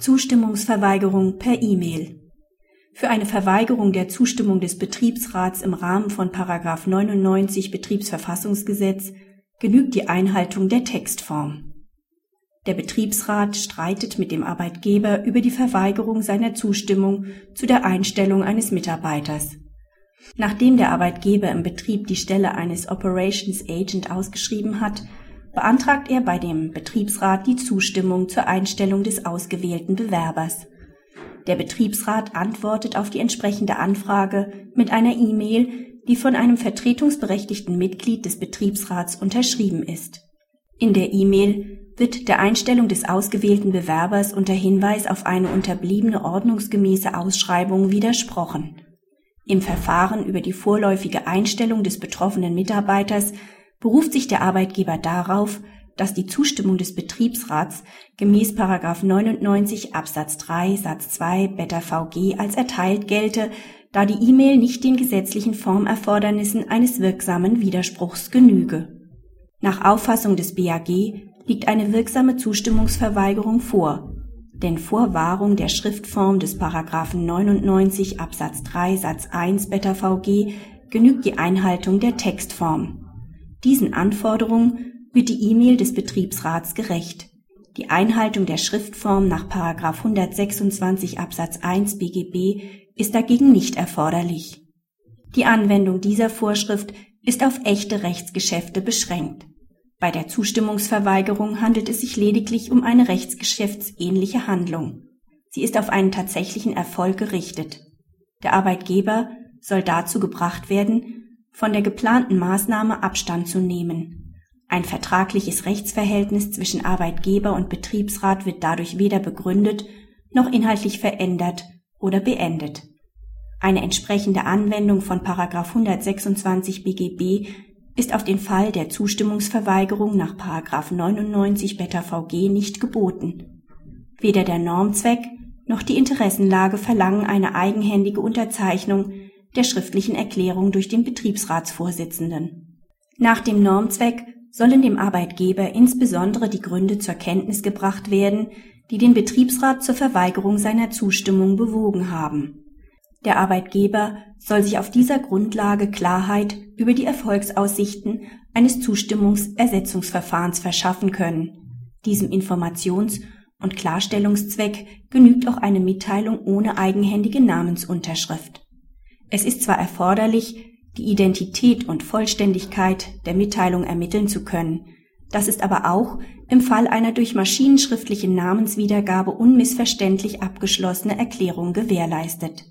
Zustimmungsverweigerung per E-Mail. Für eine Verweigerung der Zustimmung des Betriebsrats im Rahmen von 99 Betriebsverfassungsgesetz genügt die Einhaltung der Textform. Der Betriebsrat streitet mit dem Arbeitgeber über die Verweigerung seiner Zustimmung zu der Einstellung eines Mitarbeiters. Nachdem der Arbeitgeber im Betrieb die Stelle eines Operations Agent ausgeschrieben hat, beantragt er bei dem Betriebsrat die Zustimmung zur Einstellung des ausgewählten Bewerbers. Der Betriebsrat antwortet auf die entsprechende Anfrage mit einer E-Mail, die von einem vertretungsberechtigten Mitglied des Betriebsrats unterschrieben ist. In der E-Mail wird der Einstellung des ausgewählten Bewerbers unter Hinweis auf eine unterbliebene ordnungsgemäße Ausschreibung widersprochen. Im Verfahren über die vorläufige Einstellung des betroffenen Mitarbeiters beruft sich der Arbeitgeber darauf, dass die Zustimmung des Betriebsrats gemäß 99 Absatz 3 Satz 2 Beta VG als erteilt gelte, da die E-Mail nicht den gesetzlichen Formerfordernissen eines wirksamen Widerspruchs genüge. Nach Auffassung des BAG liegt eine wirksame Zustimmungsverweigerung vor, denn vor Wahrung der Schriftform des Paragraphen 99 Absatz 3 Satz 1 Beta VG genügt die Einhaltung der Textform. Diesen Anforderungen wird die E-Mail des Betriebsrats gerecht. Die Einhaltung der Schriftform nach 126 Absatz 1 BGB ist dagegen nicht erforderlich. Die Anwendung dieser Vorschrift ist auf echte Rechtsgeschäfte beschränkt. Bei der Zustimmungsverweigerung handelt es sich lediglich um eine rechtsgeschäftsähnliche Handlung. Sie ist auf einen tatsächlichen Erfolg gerichtet. Der Arbeitgeber soll dazu gebracht werden, von der geplanten Maßnahme Abstand zu nehmen. Ein vertragliches Rechtsverhältnis zwischen Arbeitgeber und Betriebsrat wird dadurch weder begründet noch inhaltlich verändert oder beendet. Eine entsprechende Anwendung von 126 BGB ist auf den Fall der Zustimmungsverweigerung nach 99 Beta VG nicht geboten. Weder der Normzweck noch die Interessenlage verlangen eine eigenhändige Unterzeichnung der schriftlichen Erklärung durch den Betriebsratsvorsitzenden. Nach dem Normzweck sollen dem Arbeitgeber insbesondere die Gründe zur Kenntnis gebracht werden, die den Betriebsrat zur Verweigerung seiner Zustimmung bewogen haben. Der Arbeitgeber soll sich auf dieser Grundlage Klarheit über die Erfolgsaussichten eines Zustimmungsersetzungsverfahrens verschaffen können. Diesem Informations- und Klarstellungszweck genügt auch eine Mitteilung ohne eigenhändige Namensunterschrift. Es ist zwar erforderlich, die Identität und Vollständigkeit der Mitteilung ermitteln zu können, das ist aber auch im Fall einer durch maschinenschriftliche Namenswiedergabe unmissverständlich abgeschlossene Erklärung gewährleistet.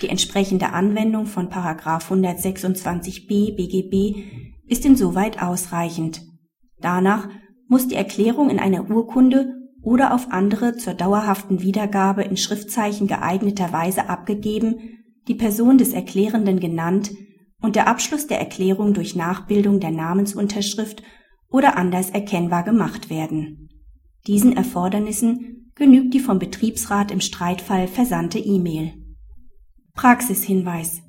Die entsprechende Anwendung von 126b BGB ist insoweit ausreichend. Danach muss die Erklärung in einer Urkunde oder auf andere zur dauerhaften Wiedergabe in Schriftzeichen geeigneter Weise abgegeben die Person des Erklärenden genannt und der Abschluss der Erklärung durch Nachbildung der Namensunterschrift oder anders erkennbar gemacht werden. Diesen Erfordernissen genügt die vom Betriebsrat im Streitfall versandte E-Mail. Praxishinweis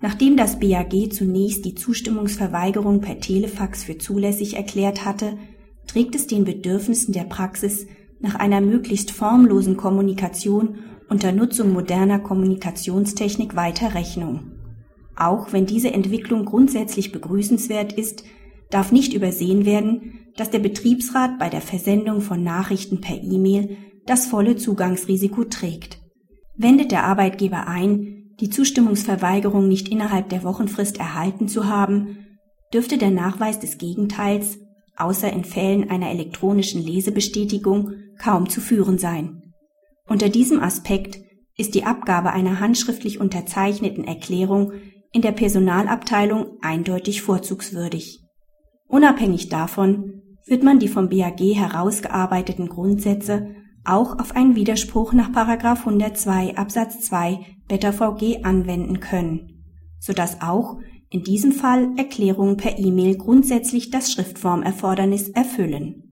Nachdem das BAG zunächst die Zustimmungsverweigerung per Telefax für zulässig erklärt hatte, trägt es den Bedürfnissen der Praxis nach einer möglichst formlosen Kommunikation unter Nutzung moderner Kommunikationstechnik weiter Rechnung. Auch wenn diese Entwicklung grundsätzlich begrüßenswert ist, darf nicht übersehen werden, dass der Betriebsrat bei der Versendung von Nachrichten per E-Mail das volle Zugangsrisiko trägt. Wendet der Arbeitgeber ein, die Zustimmungsverweigerung nicht innerhalb der Wochenfrist erhalten zu haben, dürfte der Nachweis des Gegenteils, außer in Fällen einer elektronischen Lesebestätigung, kaum zu führen sein. Unter diesem Aspekt ist die Abgabe einer handschriftlich unterzeichneten Erklärung in der Personalabteilung eindeutig vorzugswürdig. Unabhängig davon wird man die vom BAG herausgearbeiteten Grundsätze auch auf einen Widerspruch nach 102 Absatz 2 Beta VG anwenden können, sodass auch in diesem Fall Erklärungen per E-Mail grundsätzlich das Schriftformerfordernis erfüllen